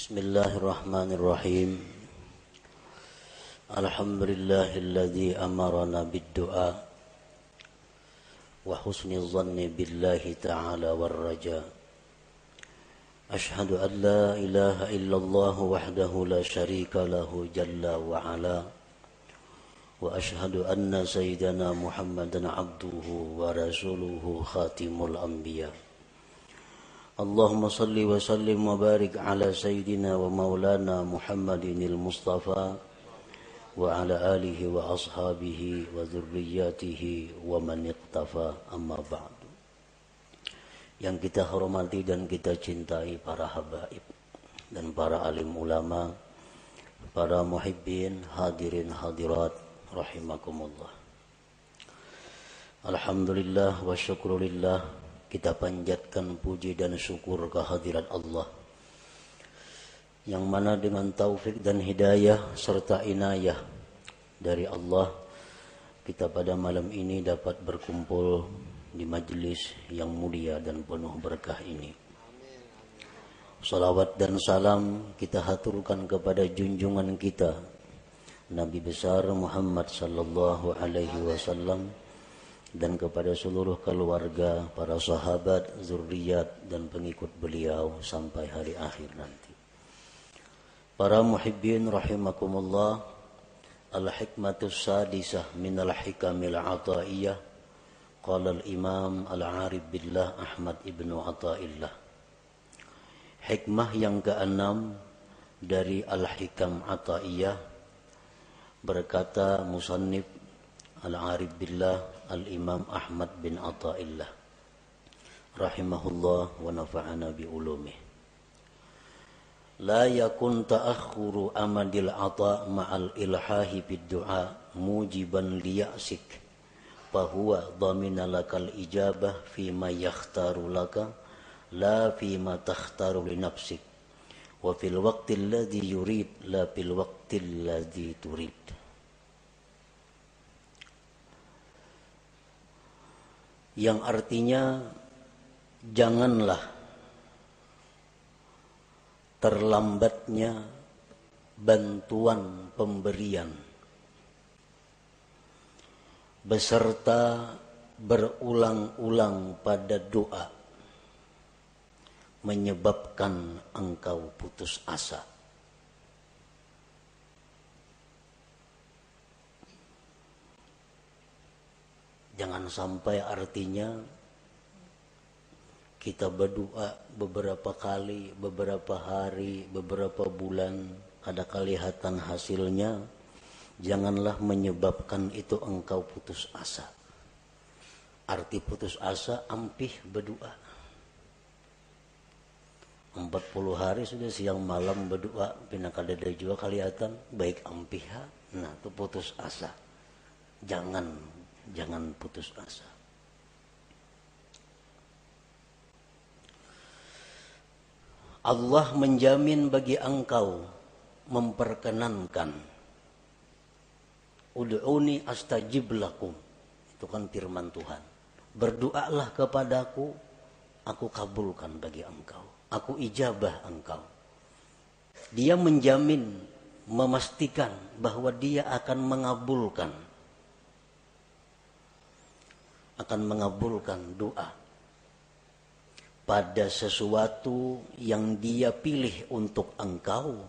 بسم الله الرحمن الرحيم. الحمد لله الذي أمرنا بالدعاء وحسن الظن بالله تعالى والرجاء. أشهد أن لا إله إلا الله وحده لا شريك له جل وعلا. وأشهد أن سيدنا محمدا عبده ورسوله خاتم الأنبياء. اللهم صل وسلم وبارك على سيدنا ومولانا محمد المصطفى وعلى آله وأصحابه وذرياته ومن اقتفى أما بعد yang kita hormati dan kita cintai para habaib dan para alim ulama, para muhibbin, hadirin hadirat rahimakumullah. Alhamdulillah wa syukrulillah kita panjatkan puji dan syukur kehadiran Allah yang mana dengan taufik dan hidayah serta inayah dari Allah kita pada malam ini dapat berkumpul di majlis yang mulia dan penuh berkah ini. Salawat dan salam kita haturkan kepada junjungan kita Nabi besar Muhammad sallallahu alaihi wasallam dan kepada seluruh keluarga, para sahabat, zuriat dan pengikut beliau sampai hari akhir nanti. Para muhibbin rahimakumullah, al-hikmatus sadisah min al-hikamil ataiyah Qala al-Imam Al-Arif Billah Ahmad Ibnu Athaillah Hikmah yang keenam dari Al-Hikam Ataiyah berkata musannif Al-Arif Billah Al-Imam Ahmad bin Athaillah rahimahullah wa nafa'ana bi ulumih. La yakun ta'akhuru amadil ata ma'al ilhahi bid mujiban liya'sik fahuwa dhamina lakal ijabah fima yakhtaru laka la fima takhtaru li wa fil waqti alladhi yurid la fil turid yang artinya janganlah terlambatnya bantuan pemberian beserta berulang-ulang pada doa menyebabkan engkau putus asa. Jangan sampai artinya kita berdoa beberapa kali, beberapa hari, beberapa bulan, ada kelihatan hasilnya, janganlah menyebabkan itu engkau putus asa. Arti putus asa ampih berdoa. 40 hari sudah siang malam berdoa pina kada juga kelihatan baik ampih nah itu putus asa jangan jangan putus asa Allah menjamin bagi engkau memperkenankan Ud'uni astajib lakum. Itu kan firman Tuhan. Berdoalah kepadaku, aku kabulkan bagi engkau. Aku ijabah engkau. Dia menjamin, memastikan bahwa dia akan mengabulkan. Akan mengabulkan doa. Pada sesuatu yang dia pilih untuk engkau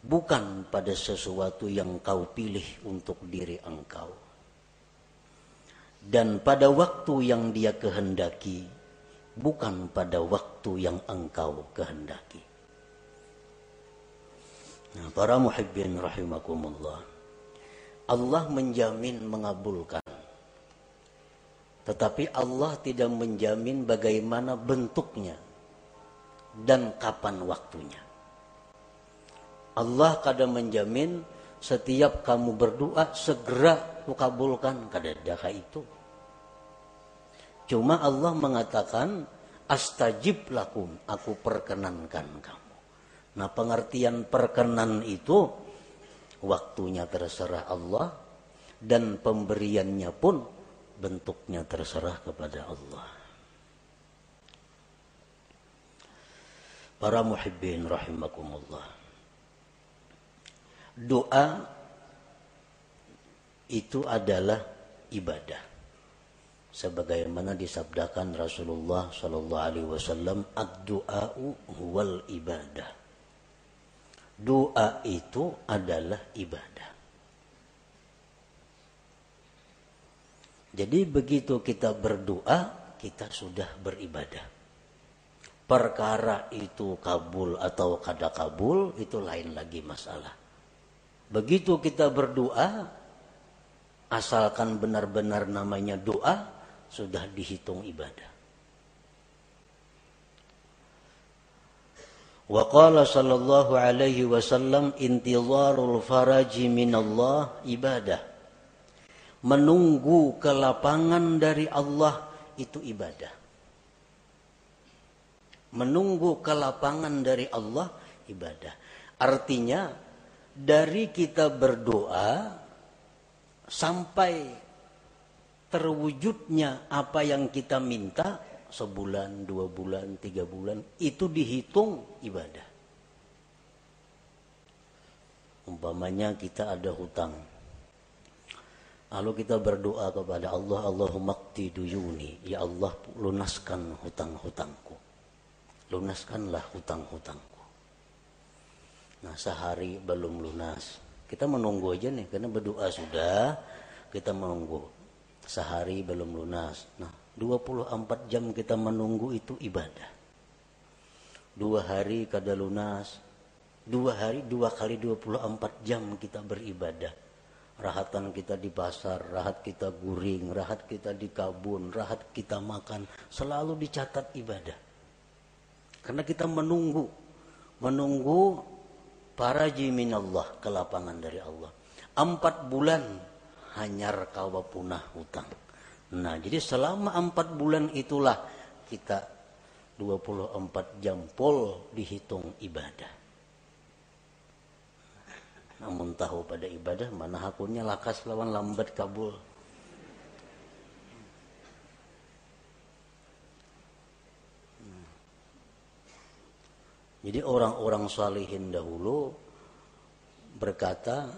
bukan pada sesuatu yang kau pilih untuk diri engkau. Dan pada waktu yang dia kehendaki, bukan pada waktu yang engkau kehendaki. Nah, para muhibbin rahimakumullah. Allah menjamin mengabulkan. Tetapi Allah tidak menjamin bagaimana bentuknya dan kapan waktunya. Allah kadang menjamin setiap kamu berdoa segera kukabulkan kadadaka itu. Cuma Allah mengatakan astajib lakum, aku perkenankan kamu. Nah pengertian perkenan itu waktunya terserah Allah dan pemberiannya pun bentuknya terserah kepada Allah. Para muhibbin rahimakumullah. Doa itu adalah ibadah. Sebagaimana disabdakan Rasulullah sallallahu alaihi wasallam, "Ad-du'a'u huwal ibadah." Doa itu adalah ibadah. Jadi begitu kita berdoa, kita sudah beribadah perkara itu kabul atau kada kabul itu lain lagi masalah. Begitu kita berdoa, asalkan benar-benar namanya doa, sudah dihitung ibadah. Wa qala sallallahu alaihi wasallam intizarul faraji minallah ibadah. Menunggu kelapangan dari Allah itu ibadah menunggu kelapangan dari Allah ibadah. Artinya dari kita berdoa sampai terwujudnya apa yang kita minta sebulan, dua bulan, tiga bulan itu dihitung ibadah. Umpamanya kita ada hutang. Lalu kita berdoa kepada Allah, Allahumma qti duyuni. Ya Allah lunaskan hutang-hutangku lunaskanlah hutang-hutangku. Nah sehari belum lunas. Kita menunggu aja nih, karena berdoa sudah, kita menunggu. Sehari belum lunas. Nah 24 jam kita menunggu itu ibadah. Dua hari kada lunas. Dua hari, dua kali 24 jam kita beribadah. Rahatan kita di pasar, rahat kita guring, rahat kita di kabun, rahat kita makan. Selalu dicatat ibadah karena kita menunggu, menunggu para jimin Allah kelapangan dari Allah. Empat bulan hanyar kawa punah hutang. Nah, jadi selama empat bulan itulah kita 24 jam pol dihitung ibadah. Namun tahu pada ibadah mana hakunya lakas lawan lambat kabul. Jadi orang-orang salihin dahulu berkata,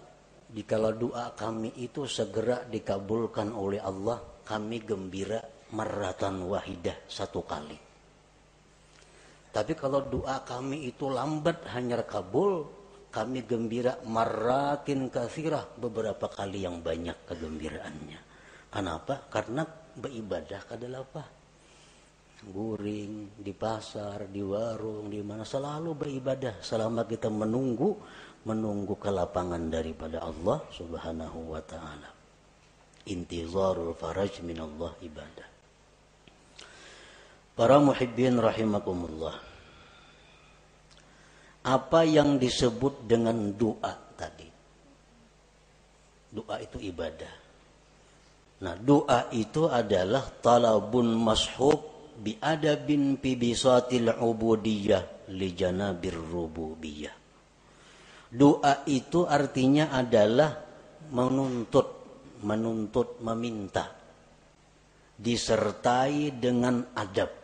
dikala doa kami itu segera dikabulkan oleh Allah, kami gembira meratan wahidah satu kali. Tapi kalau doa kami itu lambat hanya kabul, kami gembira maratin kasirah beberapa kali yang banyak kegembiraannya. Kenapa? Karena beribadah adalah apa? guring, di pasar, di warung, di mana selalu beribadah selama kita menunggu menunggu kelapangan daripada Allah Subhanahu wa taala. Intizarul faraj min Allah ibadah. Para muhibbin rahimakumullah. Apa yang disebut dengan doa tadi? Doa itu ibadah. Nah, doa itu adalah talabun mashub biadabin fi bisatil ubudiyah li janabir rububiyah. Doa itu artinya adalah menuntut, menuntut, meminta. Disertai dengan adab.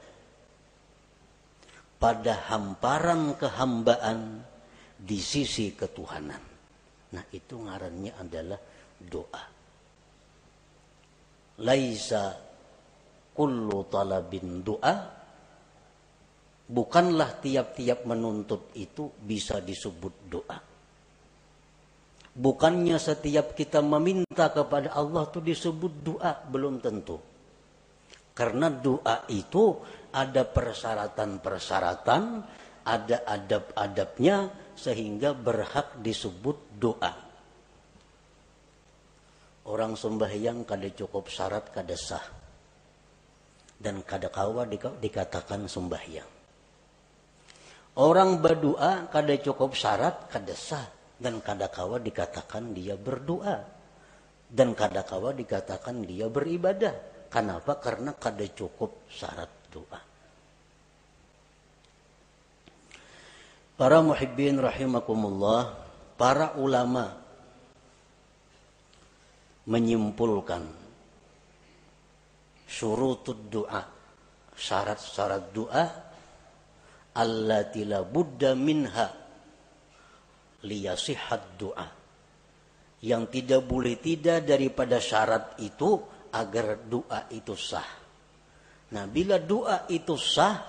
Pada hamparan kehambaan di sisi ketuhanan. Nah itu ngarannya adalah doa. Laisa kullu talabin doa bukanlah tiap-tiap menuntut itu bisa disebut doa. Bukannya setiap kita meminta kepada Allah itu disebut doa, belum tentu. Karena doa itu ada persyaratan-persyaratan, ada adab-adabnya sehingga berhak disebut doa. Orang sembahyang kada cukup syarat kada sah dan kadakawa dikatakan sembahyang. Orang berdoa kada cukup syarat kada sah dan kadakawa dikatakan dia berdoa dan kadakawa dikatakan dia beribadah. Kenapa? Karena kada cukup syarat doa. Para muhibbin rahimakumullah, para ulama menyimpulkan syurutud doa syarat-syarat doa allati la buddha minha liyasihat doa. Yang tidak boleh tidak daripada syarat itu agar doa itu sah. Nah, bila doa itu sah,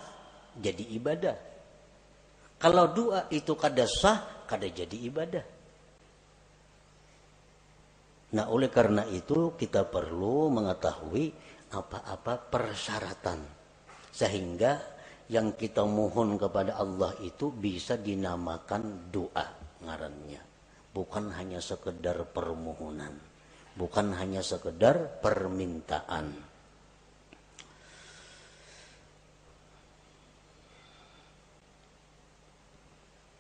jadi ibadah. Kalau doa itu kada sah, kada jadi ibadah. Nah, oleh karena itu kita perlu mengetahui apa-apa persyaratan. Sehingga yang kita mohon kepada Allah itu bisa dinamakan doa ngarannya. Bukan hanya sekedar permohonan. Bukan hanya sekedar permintaan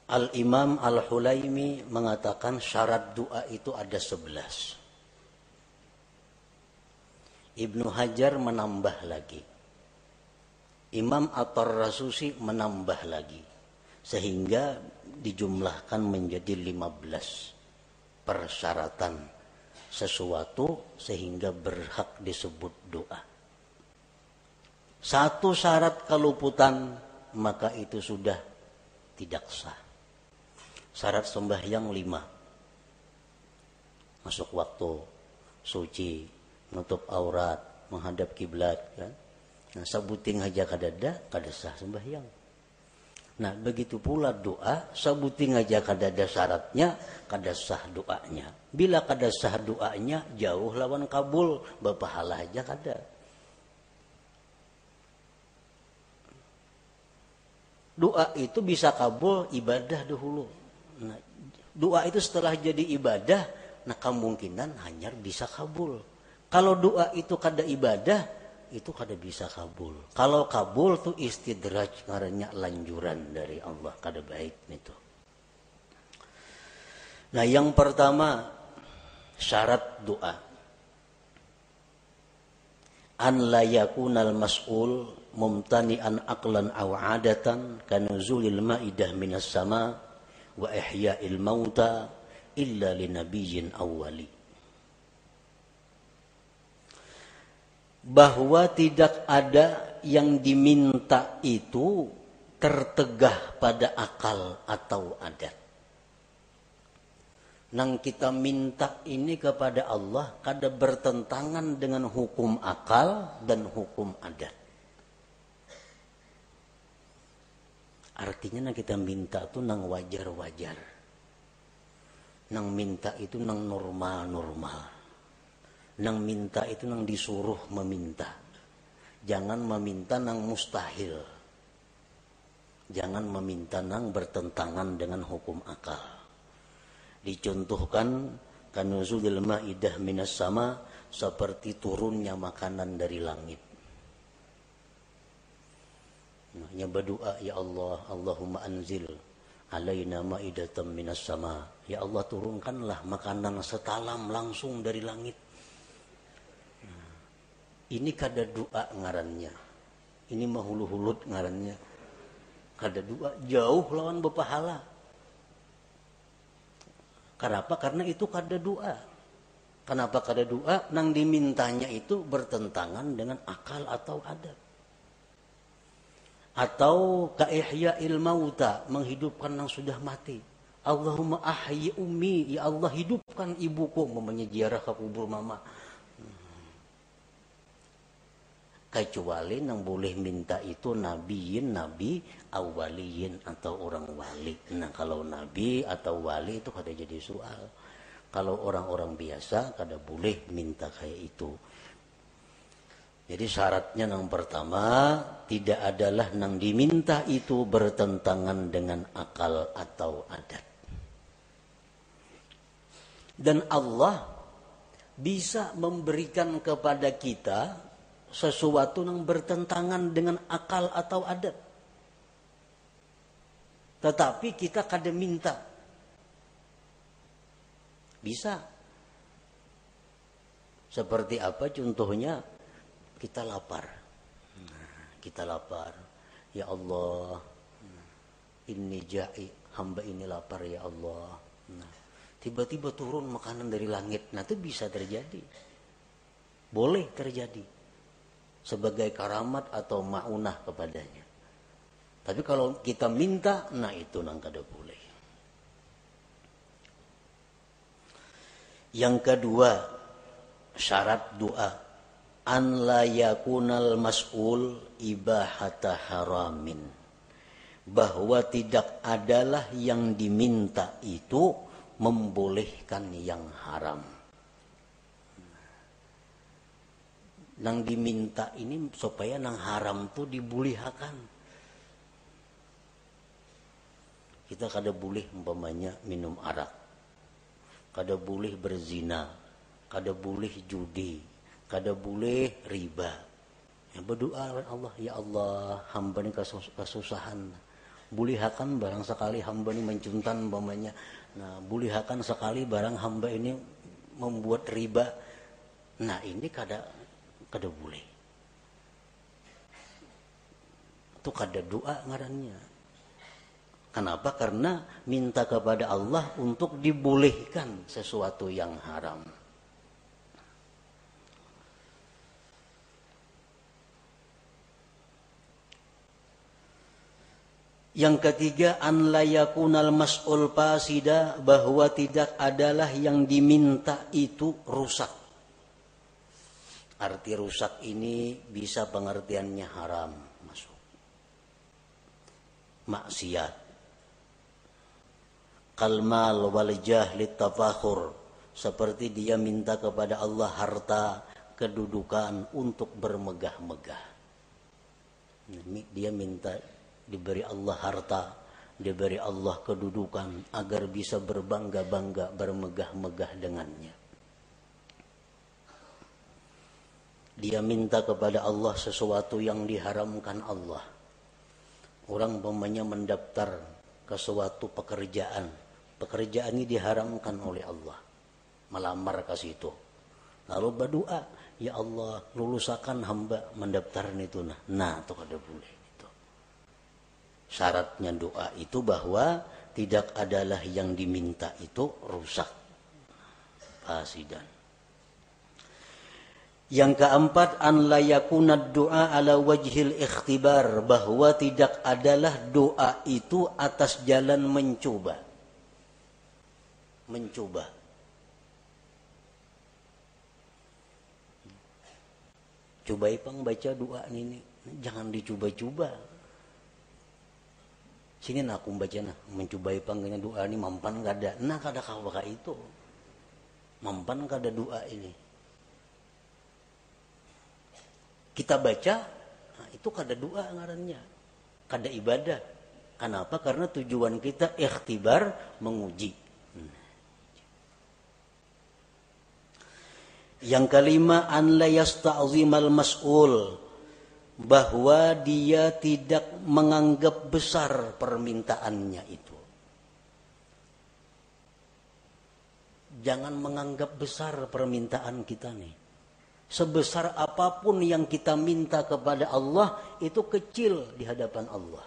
Al-Imam Al-Hulaimi mengatakan syarat doa itu ada sebelas. Ibnu Hajar menambah lagi. Imam At-Tarrasusi menambah lagi. Sehingga dijumlahkan menjadi 15 persyaratan sesuatu sehingga berhak disebut doa. Satu syarat keluputan maka itu sudah tidak sah. Syarat sembahyang lima. Masuk waktu, suci, nutup aurat, menghadap kiblat kan. Nah, sabuting aja kadada, kada sah sembahyang. Nah begitu pula doa, sabuting aja kada ada syaratnya, kada sah doanya. Bila kada sah doanya, jauh lawan kabul, berpahala aja kada. Doa itu bisa kabul ibadah dahulu. Nah, doa itu setelah jadi ibadah, nah kemungkinan hanya bisa kabul. Kalau doa itu kada ibadah, itu kada bisa kabul. Kalau kabul tuh istidraj karena lanjuran dari Allah kada baik itu. Nah yang pertama syarat doa. An la yakunal mas'ul mumtani'an aqlan aw adatan kanuzulil ma'idah minas sama wa ihya'il mauta illa linabiyyin awwali. bahwa tidak ada yang diminta itu tertegah pada akal atau adat. Nang kita minta ini kepada Allah kada bertentangan dengan hukum akal dan hukum adat. Artinya nang kita minta itu nang wajar-wajar. Nang minta itu nang normal-normal. Nang minta itu nang disuruh meminta. Jangan meminta nang mustahil. Jangan meminta nang bertentangan dengan hukum akal. Dicontohkan kanuzul ma'idah minas sama seperti turunnya makanan dari langit Hanya berdoa ya Allah Allahumma anzil alaina ma'idatan minas sama. Ya Allah turunkanlah makanan setalam langsung dari langit. Ini kada doa ngarannya. Ini mahulu-hulut ngarannya. Kada doa jauh lawan berpahala. Kenapa? Karena itu kada doa. Kenapa kada doa? Nang dimintanya itu bertentangan dengan akal atau adat atau kaihya ilmauta menghidupkan yang sudah mati. Allahumma ahyi ummi ya Allah hidupkan ibuku. Mempunyai ziarah ke kubur mama. Kecuali yang boleh minta itu nabiin nabi awaliyin atau orang wali. Nah kalau nabi atau wali itu kada jadi soal. Kalau orang-orang biasa kada boleh minta kayak itu jadi syaratnya yang pertama tidak adalah yang diminta itu bertentangan dengan akal atau adat dan Allah bisa memberikan kepada kita sesuatu yang bertentangan dengan akal atau adat. Tetapi kita kadang minta. Bisa. Seperti apa contohnya? Kita lapar. kita lapar. Ya Allah, ini ja'i, hamba ini lapar ya Allah. Tiba-tiba turun makanan dari langit. Nah, itu bisa terjadi. Boleh terjadi sebagai karamat atau maunah kepadanya. Tapi kalau kita minta, nah itu nang kada boleh. Yang kedua, syarat doa an la yakunal mas'ul ibahata haramin bahwa tidak adalah yang diminta itu membolehkan yang haram. Nang diminta ini supaya nang haram tuh dibulihakan. Kita kada boleh umpamanya minum arak. Kada boleh berzina. Kada boleh judi. Kada boleh riba. Ya berdoa Allah, ya Allah, hamba ini kesusahan. Bulihakan barang sekali hamba ini mencuntan umpamanya Nah, bulihakan sekali barang hamba ini membuat riba. Nah, ini kada kada boleh. Itu kada doa ngarannya. Kenapa? Karena minta kepada Allah untuk dibolehkan sesuatu yang haram. Yang ketiga an layakunal mas'ul pasida bahwa tidak adalah yang diminta itu rusak. Arti rusak ini bisa pengertiannya haram masuk. Maksiat. Kalmal wal tafakhur. Seperti dia minta kepada Allah harta kedudukan untuk bermegah-megah. Dia minta diberi Allah harta, diberi Allah kedudukan agar bisa berbangga-bangga, bermegah-megah dengannya. Dia minta kepada Allah sesuatu yang diharamkan Allah. Orang umpamanya mendaftar ke suatu pekerjaan. Pekerjaan ini diharamkan oleh Allah. Melamar ke situ. Lalu berdoa, ya Allah lulusakan hamba mendaftar itu nah. Nah, itu kada boleh syaratnya doa itu bahwa tidak adalah yang diminta itu rusak. Fasidan. Yang keempat an layakuna doa ala wajhil ikhtibar bahwa tidak adalah doa itu atas jalan mencoba. Mencoba. Coba ipang baca doa ini jangan dicoba-coba Sini nak aku baca nah mencobai panggilnya doa ini mampan kada. Nah kada kau itu. Mampan kada doa ini. Kita baca, nah, itu kada doa ngarannya. Kada ibadah. Kenapa? Karena tujuan kita ikhtibar menguji. Hmm. Yang kelima an la yasta'zimal mas'ul bahwa dia tidak menganggap besar permintaannya itu. Jangan menganggap besar permintaan kita nih. Sebesar apa pun yang kita minta kepada Allah itu kecil di hadapan Allah.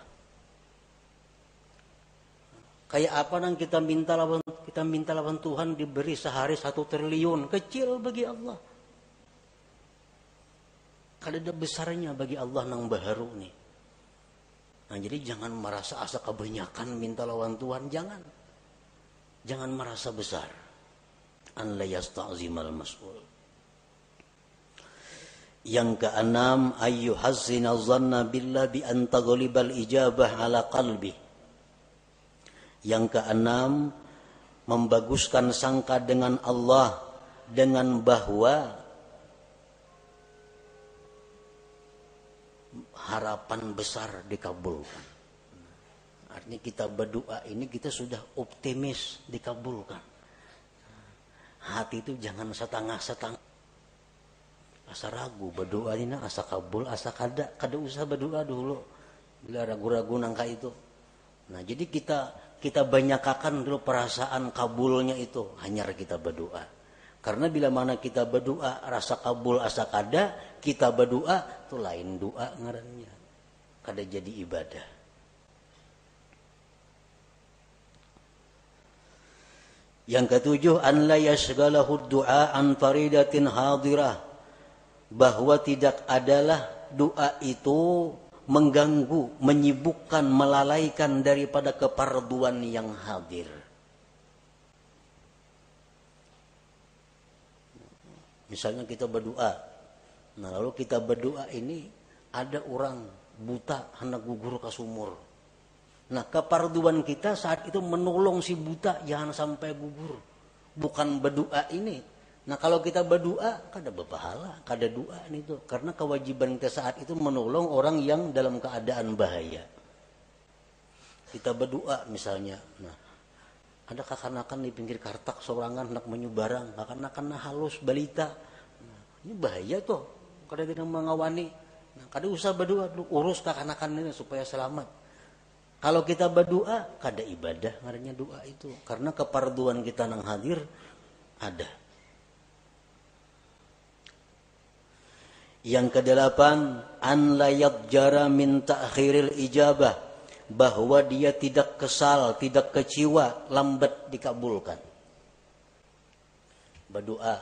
Kayak apa nang kita minta lawan kita minta lawan Tuhan diberi sehari satu triliun kecil bagi Allah ada besarnya bagi Allah nang baharu nih. Nah jadi jangan merasa asa kebanyakan minta lawan Tuhan, jangan. Jangan merasa besar. An la yasta'zimal mas'ul. Yang keenam, ayu hazzina zanna billah bi an ijabah ala qalbi. Yang keenam, membaguskan sangka dengan Allah dengan bahwa harapan besar dikabulkan. Artinya kita berdoa ini kita sudah optimis dikabulkan. Hati itu jangan setengah-setengah. Asa ragu berdoa ini asa kabul, asa kada, kada usah berdoa dulu. Bila ragu-ragu nangka itu. Nah jadi kita kita banyakkan dulu perasaan kabulnya itu hanya kita berdoa. Karena bila mana kita berdoa rasa kabul asa kada, kita berdoa itu lain doa ngarannya. Kada jadi ibadah. Yang ketujuh an la yashghalahu du'a an faridatin hadirah. Bahwa tidak adalah doa itu mengganggu, menyibukkan, melalaikan daripada keparduan yang hadir. Misalnya kita berdoa. Nah, lalu kita berdoa ini ada orang buta hendak gugur ke sumur. Nah, keparduan kita saat itu menolong si buta jangan sampai gugur. Bukan berdoa ini, Nah kalau kita berdoa, kada berpahala, kada doa itu. Karena kewajiban kita saat itu menolong orang yang dalam keadaan bahaya. Kita berdoa misalnya, nah ada kakanakan di pinggir kartak seorangan hendak menyubarang, kakanakan nah halus balita. Nah, ini bahaya tuh, kada kita mengawani. Nah, usah berdoa, urus kakanakan ini supaya selamat. Kalau kita berdoa, kada ibadah ngarannya doa itu. Karena keparduan kita nang hadir ada. Yang kedelapan, an layat jara min ta'khiril ijabah bahwa dia tidak kesal, tidak kecewa, lambat dikabulkan. Berdoa.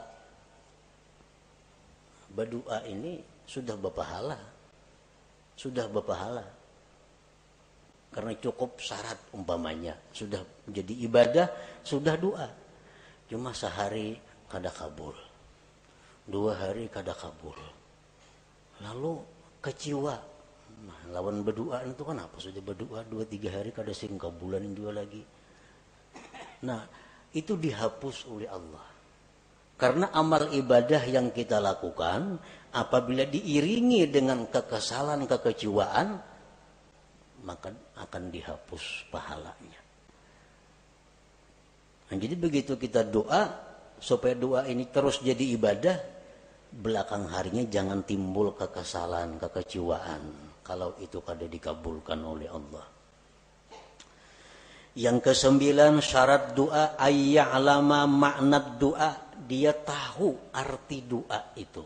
Berdoa ini sudah berpahala. Sudah berpahala. Karena cukup syarat umpamanya. Sudah menjadi ibadah, sudah doa. Cuma sehari kada kabul. Dua hari kada kabul lalu kecewa nah, lawan berdoa itu kan apa sudah berdoa dua tiga hari kada singkau bulan juga lagi. Nah itu dihapus oleh Allah. Karena amal ibadah yang kita lakukan apabila diiringi dengan kekesalan kekecewaan maka akan dihapus pahalanya. Nah, jadi begitu kita doa supaya doa ini terus jadi ibadah belakang harinya jangan timbul kekesalan, kekecewaan kalau itu kada dikabulkan oleh Allah. Yang kesembilan syarat doa ayya'lama makna doa dia tahu arti doa itu.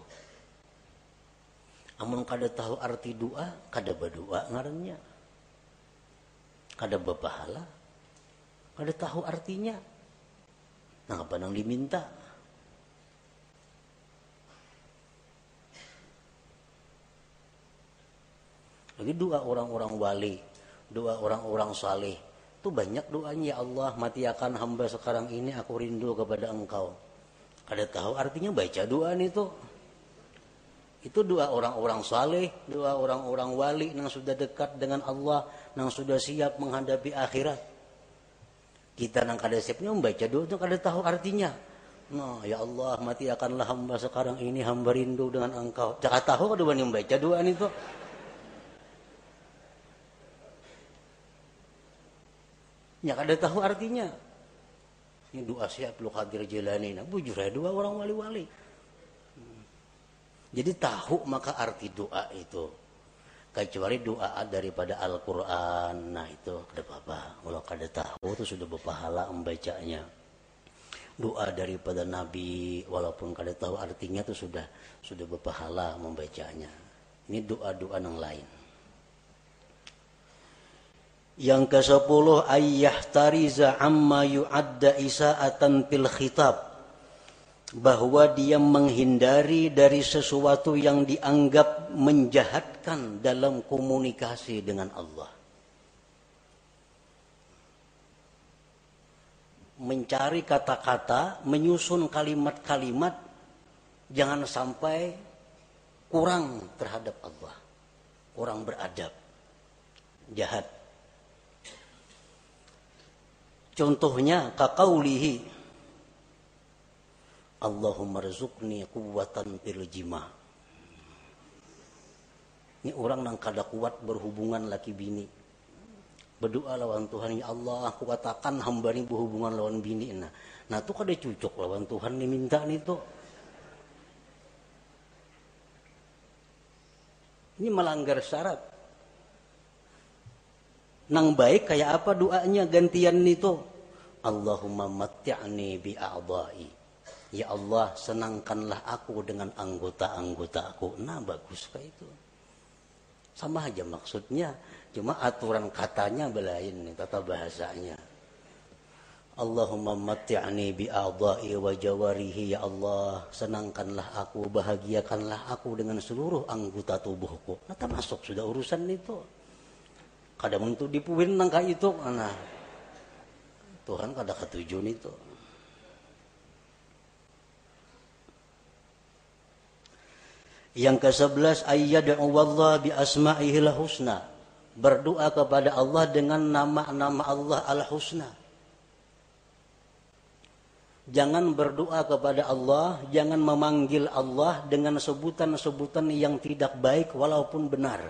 Amun kada tahu arti doa, kada berdoa ngarannya. Kada berpahala. Kada tahu artinya. Nah, apa yang diminta? Lagi doa orang-orang wali, doa orang-orang saleh. Itu banyak doanya ya Allah, mati akan hamba sekarang ini aku rindu kepada engkau. Ada tahu artinya baca doa itu. Itu doa orang-orang saleh, doa orang-orang wali yang sudah dekat dengan Allah, yang sudah siap menghadapi akhirat. Kita nang kada siapnya membaca doa itu kada tahu artinya. Nah, ya Allah, mati akanlah hamba sekarang ini hamba rindu dengan engkau. Jangan tahu kada membaca doa itu. Ya kada tahu artinya. Ini doa siap lu hadir jalani. Nah, bujur ya doa orang wali-wali. Jadi tahu maka arti doa itu. Kecuali doa daripada Al-Quran. Nah itu kada apa-apa. Kalau kada tahu itu sudah berpahala membacanya. Doa daripada Nabi walaupun kada tahu artinya itu sudah sudah berpahala membacanya. Ini doa-doa yang lain. Yang ke sepuluh ayah tariza amma yu'adda isa'atan fil khitab. Bahwa dia menghindari dari sesuatu yang dianggap menjahatkan dalam komunikasi dengan Allah. Mencari kata-kata, menyusun kalimat-kalimat, jangan sampai kurang terhadap Allah. Kurang beradab. Jahat Contohnya kakaulihi Allahumma rizukni kuwatan fil. Ini orang yang kada kuat berhubungan laki bini. Berdoa lawan Tuhan, ya Allah, aku katakan hamba ini berhubungan lawan bini. Nah, nah itu kada cucuk lawan Tuhan diminta nih tuh. Ini melanggar syarat nang baik kayak apa doanya gantian itu? Allahumma matti'ni bi a'dha'i. Ya Allah senangkanlah aku dengan anggota-anggota aku nah bagus kayak itu. Sama aja maksudnya. Cuma aturan katanya belain nih tata bahasanya. Allahumma matti'ni bi a'dha'i wa jawarihi ya Allah. Senangkanlah aku bahagiakanlah aku dengan seluruh anggota tubuhku. Nah termasuk sudah urusan itu kadang untuk dipuin nangka itu Tuhan kada ketujuan itu. Yang ke-11 ayyad'u wallah bi asma'ihil husna berdoa kepada Allah dengan nama-nama Allah al-husna. Jangan berdoa kepada Allah, jangan memanggil Allah dengan sebutan-sebutan yang tidak baik walaupun benar.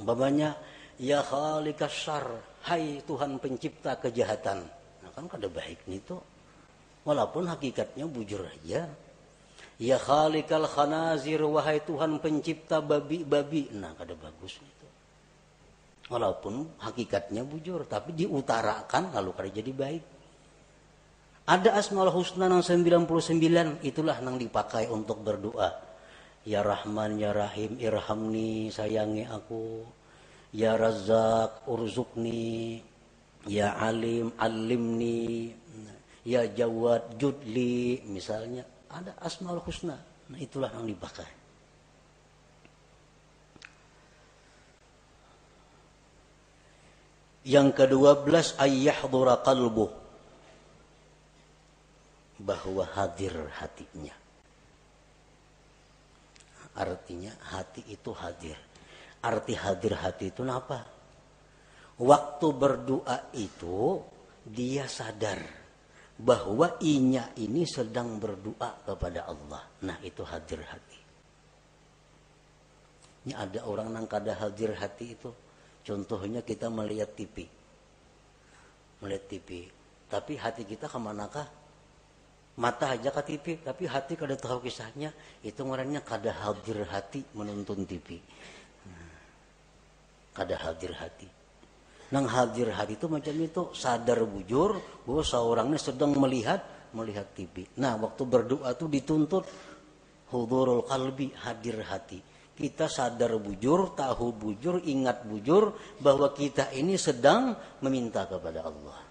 Umpamanya, ya khalikas syar, hai Tuhan pencipta kejahatan. Nah kan kada baik nih tuh. Walaupun hakikatnya bujur aja. Ya khalikal khanazir, wahai Tuhan pencipta babi-babi. Nah kada bagus itu. Walaupun hakikatnya bujur, tapi diutarakan lalu kada jadi baik. Ada asmaul husna yang 99 itulah yang dipakai untuk berdoa. Ya Rahman, Ya Rahim, irhamni, sayangi aku. Ya Razak, urzukni. Ya Alim, alimni. Ya Jawad, judli. Misalnya ada asmaul husna. Nah itulah yang dipakai. Yang kedua belas ayyahdura qalbuh bahwa hadir hatinya. Artinya hati itu hadir. Arti hadir hati itu apa? Waktu berdoa itu dia sadar bahwa inya ini sedang berdoa kepada Allah. Nah itu hadir hati. Ini ada orang yang kada hadir hati itu. Contohnya kita melihat TV. Melihat TV. Tapi hati kita ke manakah? Mata aja ke TV tapi hati kada tahu kisahnya. Itu orangnya kada hadir hati menonton TV hmm. kada hadir hati. Nang hadir hati itu macam itu sadar bujur bahwa seorangnya sedang melihat melihat TV nah waktu berdoa itu dituntut hudurul kalbi hadir hati. Kita sadar bujur tahu bujur ingat bujur bahwa kita ini sedang meminta kepada Allah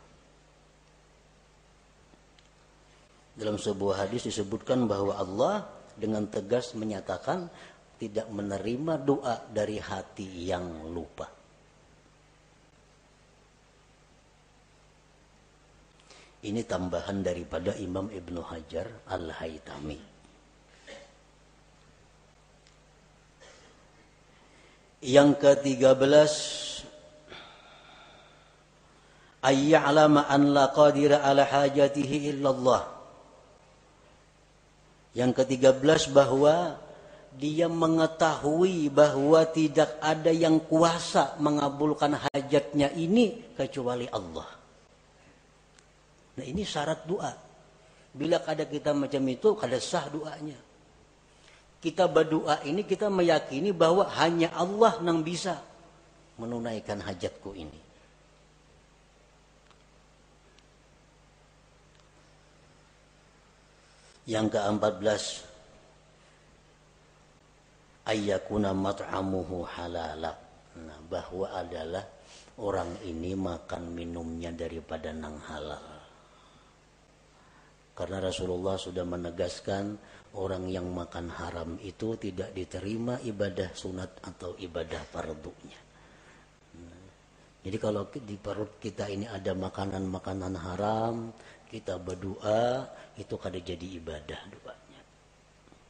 Dalam sebuah hadis disebutkan bahwa Allah dengan tegas menyatakan tidak menerima doa dari hati yang lupa. Ini tambahan daripada Imam Ibnu Hajar Al-Haytami. Yang ketiga belas ayya'lama an la qadira ala hajatihi illallah yang ketiga belas bahwa dia mengetahui bahwa tidak ada yang kuasa mengabulkan hajatnya ini kecuali Allah. Nah ini syarat doa. Bila ada kita macam itu, kada sah doanya. Kita berdoa ini kita meyakini bahwa hanya Allah yang bisa menunaikan hajatku ini. Yang ke-14 ayyakuna mat'amuhu halala. Nah, bahwa adalah orang ini makan minumnya daripada nang halal. Karena Rasulullah sudah menegaskan orang yang makan haram itu tidak diterima ibadah sunat atau ibadah fardunya. Jadi kalau di perut kita ini ada makanan-makanan haram, kita berdoa itu kada jadi ibadah doanya.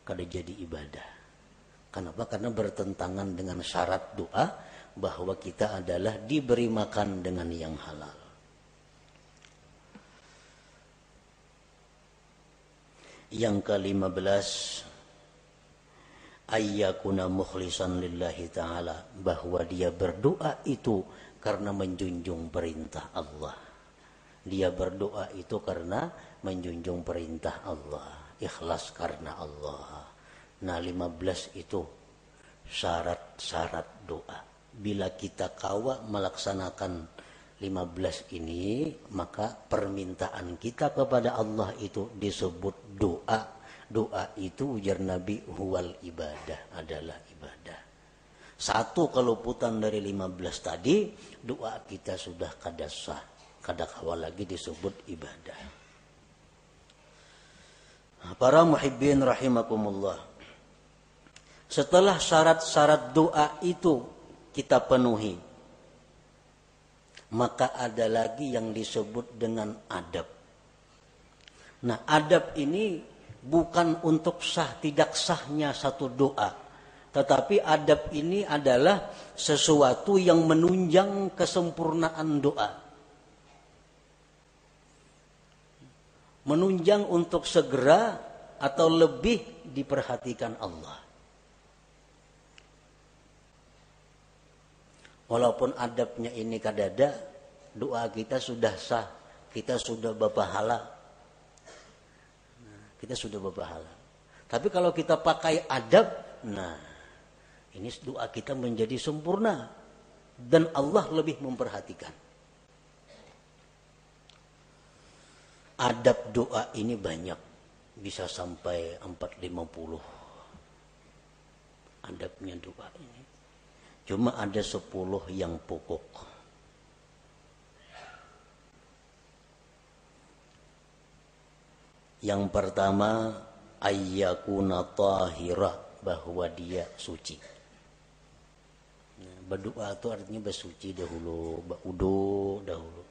Kada jadi ibadah. Kenapa? Karena bertentangan dengan syarat doa bahwa kita adalah diberi makan dengan yang halal. Yang kelima belas ayyakuna mukhlisan lillahi ta'ala bahwa dia berdoa itu karena menjunjung perintah Allah dia berdoa itu karena menjunjung perintah Allah. Ikhlas karena Allah. Nah 15 itu syarat-syarat doa. Bila kita kawa melaksanakan 15 ini, maka permintaan kita kepada Allah itu disebut doa. Doa itu ujar Nabi huwal ibadah adalah ibadah. Satu keluputan dari 15 tadi, doa kita sudah kadasah kada kawal lagi disebut ibadah. Para muhibbin rahimakumullah. Setelah syarat-syarat doa itu kita penuhi, maka ada lagi yang disebut dengan adab. Nah, adab ini bukan untuk sah tidak sahnya satu doa, tetapi adab ini adalah sesuatu yang menunjang kesempurnaan doa. Menunjang untuk segera atau lebih diperhatikan Allah. Walaupun adabnya ini kadada, doa kita sudah sah, kita sudah berpahala. kita sudah berpahala. Tapi kalau kita pakai adab, nah ini doa kita menjadi sempurna dan Allah lebih memperhatikan. Adab doa ini banyak, bisa sampai 450 adabnya doa ini. Cuma ada 10 yang pokok. Yang pertama ayyakuna tahira bahwa dia suci. Berdoa itu artinya bersuci dahulu, berudu dahulu.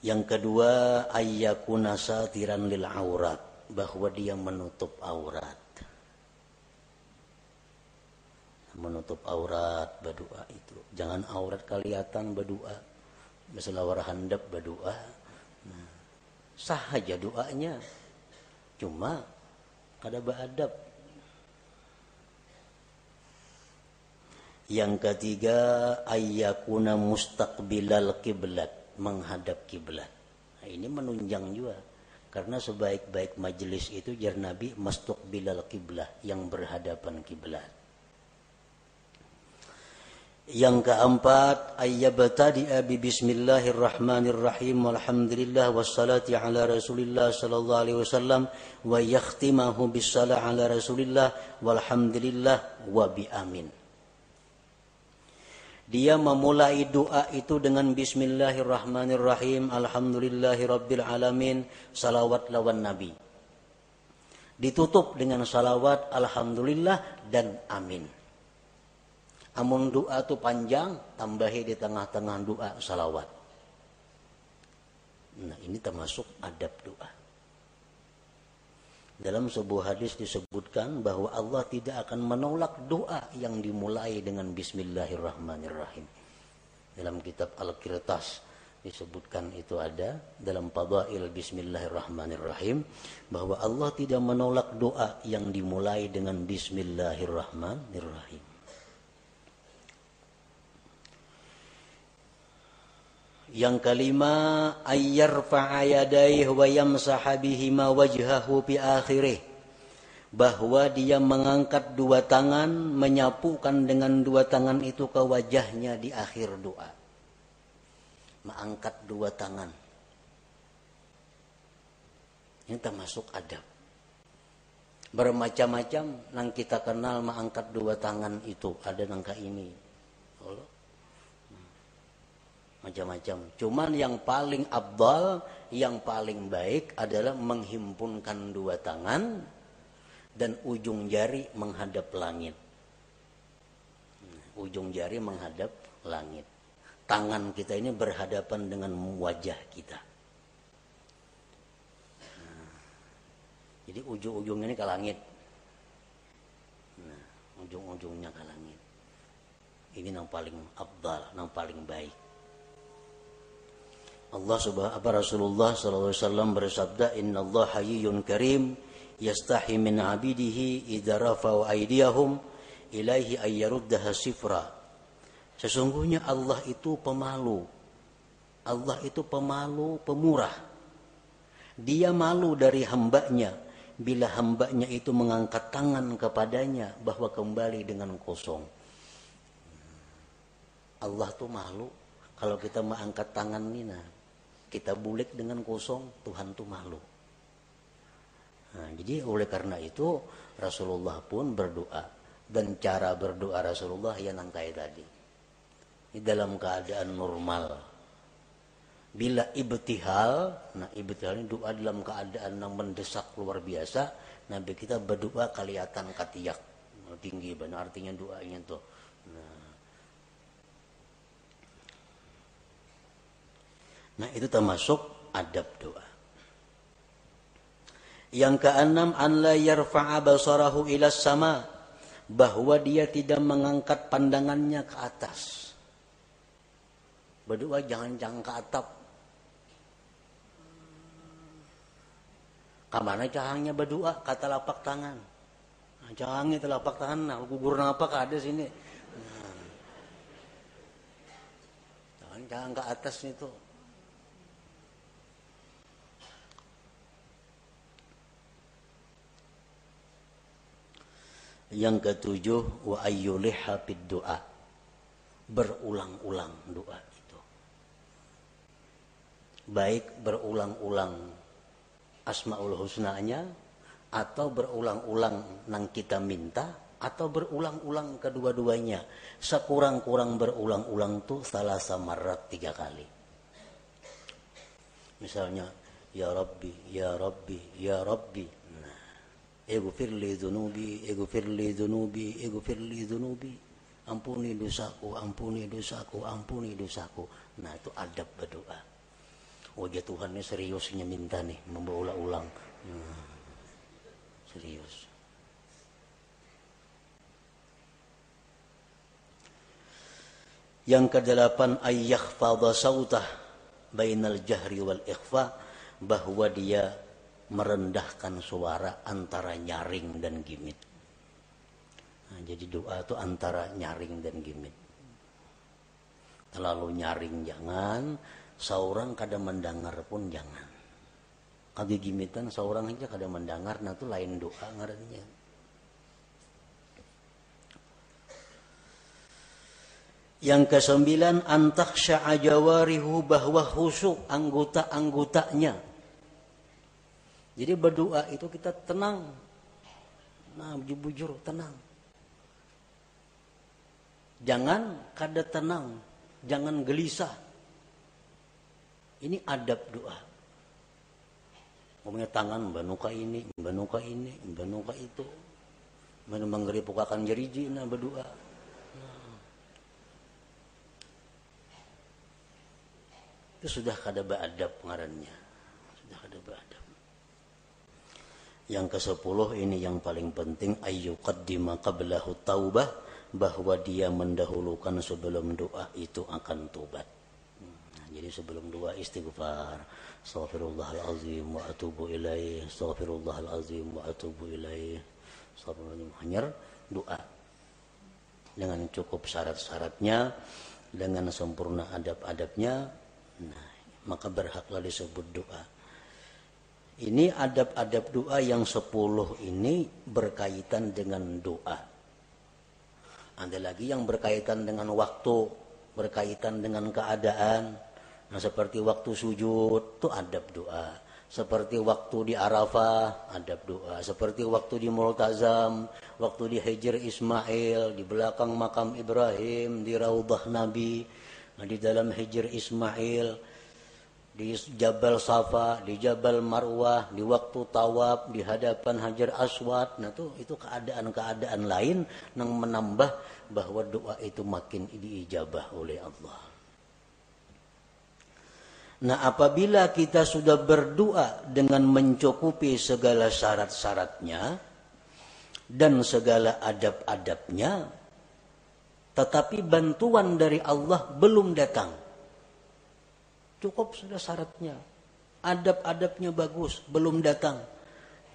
Yang kedua ayyakuna satiran lil aurat bahwa dia menutup aurat. Menutup aurat berdoa itu. Jangan aurat kelihatan berdoa Masalah war handap berdoa. Nah, sah aja doanya. Cuma kada beradab. Yang ketiga ayyakuna mustaqbilal kiblat, menghadap kiblat. Nah, ini menunjang juga karena sebaik-baik majelis itu jar Nabi mustaqbilal kiblah yang berhadapan kiblat. Yang keempat, ayyabtadi'a bi bismillahirrahmanirrahim walhamdulillah wassalati ala rasulillah sallallahu alaihi wasallam wa yakhtimahu bisalah ala rasulillah walhamdulillah wa bi amin. Dia memulai doa itu dengan bismillahirrahmanirrahim alhamdulillahi rabbil alamin salawat lawan nabi. Ditutup dengan salawat alhamdulillah dan amin. Amun doa tu panjang, tambahi di tengah-tengah doa salawat. Nah ini termasuk adab doa. Dalam sebuah hadis disebutkan bahwa Allah tidak akan menolak doa yang dimulai dengan Bismillahirrahmanirrahim. Dalam kitab Al-Qirtas disebutkan itu ada dalam Fadail Bismillahirrahmanirrahim bahwa Allah tidak menolak doa yang dimulai dengan Bismillahirrahmanirrahim. Yang kelima, ayyarfa'a yadayhi wa yamsaha bihima wajhahu fi akhirih. Bahwa dia mengangkat dua tangan, menyapukan dengan dua tangan itu ke wajahnya di akhir doa. Mengangkat dua tangan. Ini termasuk adab. Bermacam-macam yang kita kenal mengangkat dua tangan itu. Ada nangka ini. Allah macam-macam. Cuman yang paling abdal, yang paling baik adalah menghimpunkan dua tangan dan ujung jari menghadap langit. Ujung jari menghadap langit. Tangan kita ini berhadapan dengan wajah kita. Nah, jadi ujung-ujungnya ini ke langit. Nah, ujung-ujungnya ke langit. Ini yang paling abdal, yang paling baik. Allah subhanahu apa Rasulullah wasallam bersabda Inna Allah hayyun karim yastahi min abidihi idza rafa'u aydiyahum ilaihi ayyaruddaha sifra. Sesungguhnya Allah itu pemalu. Allah itu pemalu pemurah. Dia malu dari hambanya. Bila hambanya itu mengangkat tangan kepadanya bahwa kembali dengan kosong. Allah tuh malu. Kalau kita mengangkat tangan Nina kita bulik dengan kosong, Tuhan tuh malu. Nah, jadi oleh karena itu Rasulullah pun berdoa, dan cara berdoa Rasulullah yang nangkai tadi. Ini dalam keadaan normal. Bila ibtihal, nah ibtihal ini doa dalam keadaan yang mendesak luar biasa, Nabi kita berdoa kelihatan katiak tinggi benar artinya doanya tuh. Nah, nah itu termasuk adab doa. Yang keenam an la yarfa'a basarahu ila sama bahwa dia tidak mengangkat pandangannya ke atas. Berdoa jangan jangan ke atap. Kamana cahangnya berdoa kata lapak tangan. Nah, cahangnya telapak tangan nah gugur apa ada sini. Nah. Jangan ke atas itu. Yang ketujuh wa ayyuliha doa. Berulang-ulang doa itu. Baik berulang-ulang asmaul husnanya atau berulang-ulang nang kita minta atau berulang-ulang kedua-duanya. Sekurang-kurang berulang-ulang tuh salah samarat tiga kali. Misalnya, Ya Rabbi, Ya Rabbi, Ya Rabbi. Ighfir li dhunubi, ighfir li dhunubi, ighfir li dhunubi. Ampuni dosaku, ampuni dosaku, ampuni dosaku. Nah itu adab berdoa. Wajah Tuhan ini seriusnya minta nih, membawa ulang. Hmm, serius. Yang kedelapan ayyah fadha sautah bainal jahri wal ikhfa bahwa dia merendahkan suara antara nyaring dan gimit. Nah, jadi doa itu antara nyaring dan gimit. Terlalu nyaring jangan, seorang kada mendengar pun jangan. Kagi gimitan seorang aja kada mendengar, nah itu lain doa ngarannya. Yang kesembilan antaksya ajawarihu bahwa husuk anggota-anggotanya jadi berdoa itu kita tenang. Nah, bujur tenang. Jangan kada tenang, jangan gelisah. Ini adab doa. Umumnya tangan banuka ini, banuka ini, banuka itu. Mana menggeri pukakan jeriji nah berdoa. Nah. Itu sudah kada beradab pengarannya. Sudah kada beradab. Yang ke sepuluh ini yang paling penting ayyuqaddima qablahu taubah bahwa dia mendahulukan sebelum doa itu akan tobat. Nah, jadi sebelum doa istighfar, astaghfirullahalazim wa atubu ilaih, astaghfirullahalazim wa atubu ilaih. Astagfirullahalazim doa dengan cukup syarat-syaratnya, dengan sempurna adab-adabnya, nah, maka berhaklah disebut doa. Ini adab-adab doa yang sepuluh ini berkaitan dengan doa. Ada lagi yang berkaitan dengan waktu, berkaitan dengan keadaan. Nah seperti waktu sujud itu adab doa. Seperti waktu di Arafah, adab doa. Seperti waktu di Multazam, waktu di Hijr Ismail, di belakang makam Ibrahim, di Raudah Nabi, nah, di dalam Hijr Ismail, di Jabal Safa, di Jabal Marwah, di waktu tawaf, di hadapan Hajar Aswad. Nah itu itu keadaan-keadaan lain yang menambah bahwa doa itu makin diijabah oleh Allah. Nah apabila kita sudah berdoa dengan mencukupi segala syarat-syaratnya dan segala adab-adabnya, tetapi bantuan dari Allah belum datang Cukup sudah syaratnya. Adab-adabnya bagus, belum datang.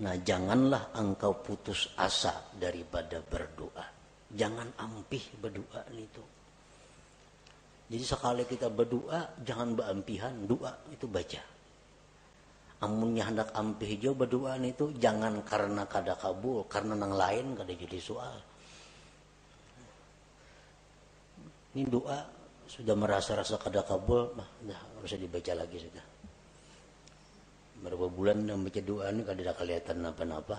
Nah, janganlah engkau putus asa daripada berdoa. Jangan ampih berdoa itu. Jadi sekali kita berdoa, jangan berampihan, doa itu baca. Amunnya hendak ampih jo berdoa itu jangan karena kada kabul, karena nang lain kada jadi soal. Ini doa sudah merasa-rasa kada kabul, nah, dah usah dibaca lagi sudah. Berapa bulan yang baca doa ini kada ada kelihatan apa-apa.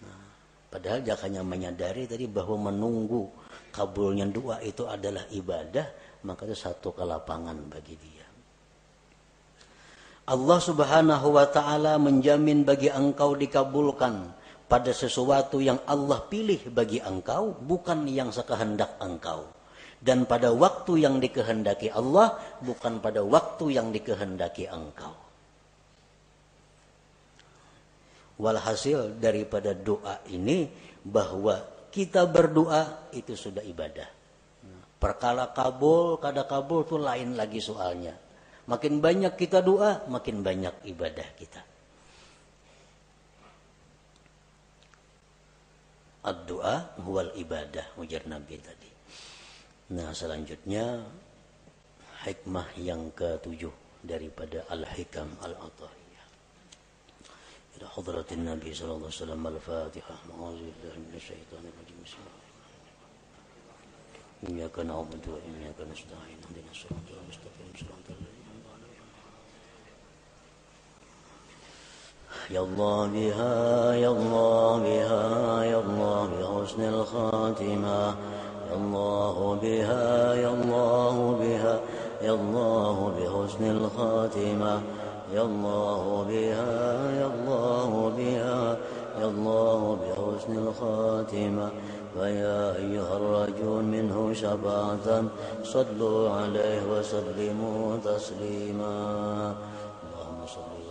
Nah, Padahal dia hanya menyadari tadi bahwa menunggu kabulnya doa itu adalah ibadah, maka itu satu kelapangan bagi dia. Allah Subhanahu wa taala menjamin bagi engkau dikabulkan pada sesuatu yang Allah pilih bagi engkau bukan yang sekehendak engkau dan pada waktu yang dikehendaki Allah bukan pada waktu yang dikehendaki engkau. Walhasil daripada doa ini bahwa kita berdoa itu sudah ibadah. Perkala kabul, kada kabul itu lain lagi soalnya. Makin banyak kita doa, makin banyak ibadah kita. Ad-doa huwal ibadah, ujar Nabi tadi. Nah selanjutnya hikmah yang ketujuh daripada Al-Hikam Al-Atahiyah. Ila hadratin Nabi sallallahu alaihi wasallam Al-Fatihah. Ma'azubillah min syaitanir rajim. إياك نعبد وإياك نستعين اهدنا الصراط المستقيم صراط الذين يا الله بها يا الله بها يا الله بحسن الخاتمه الله بها يا الله بها يا الله بحسن الخاتمة. يا الله بها يا الله بها يا الله بحسن الخاتمة. فيا أيها الرجل منه شفاعة صلوا عليه وسلموا تسليما. اللهم صل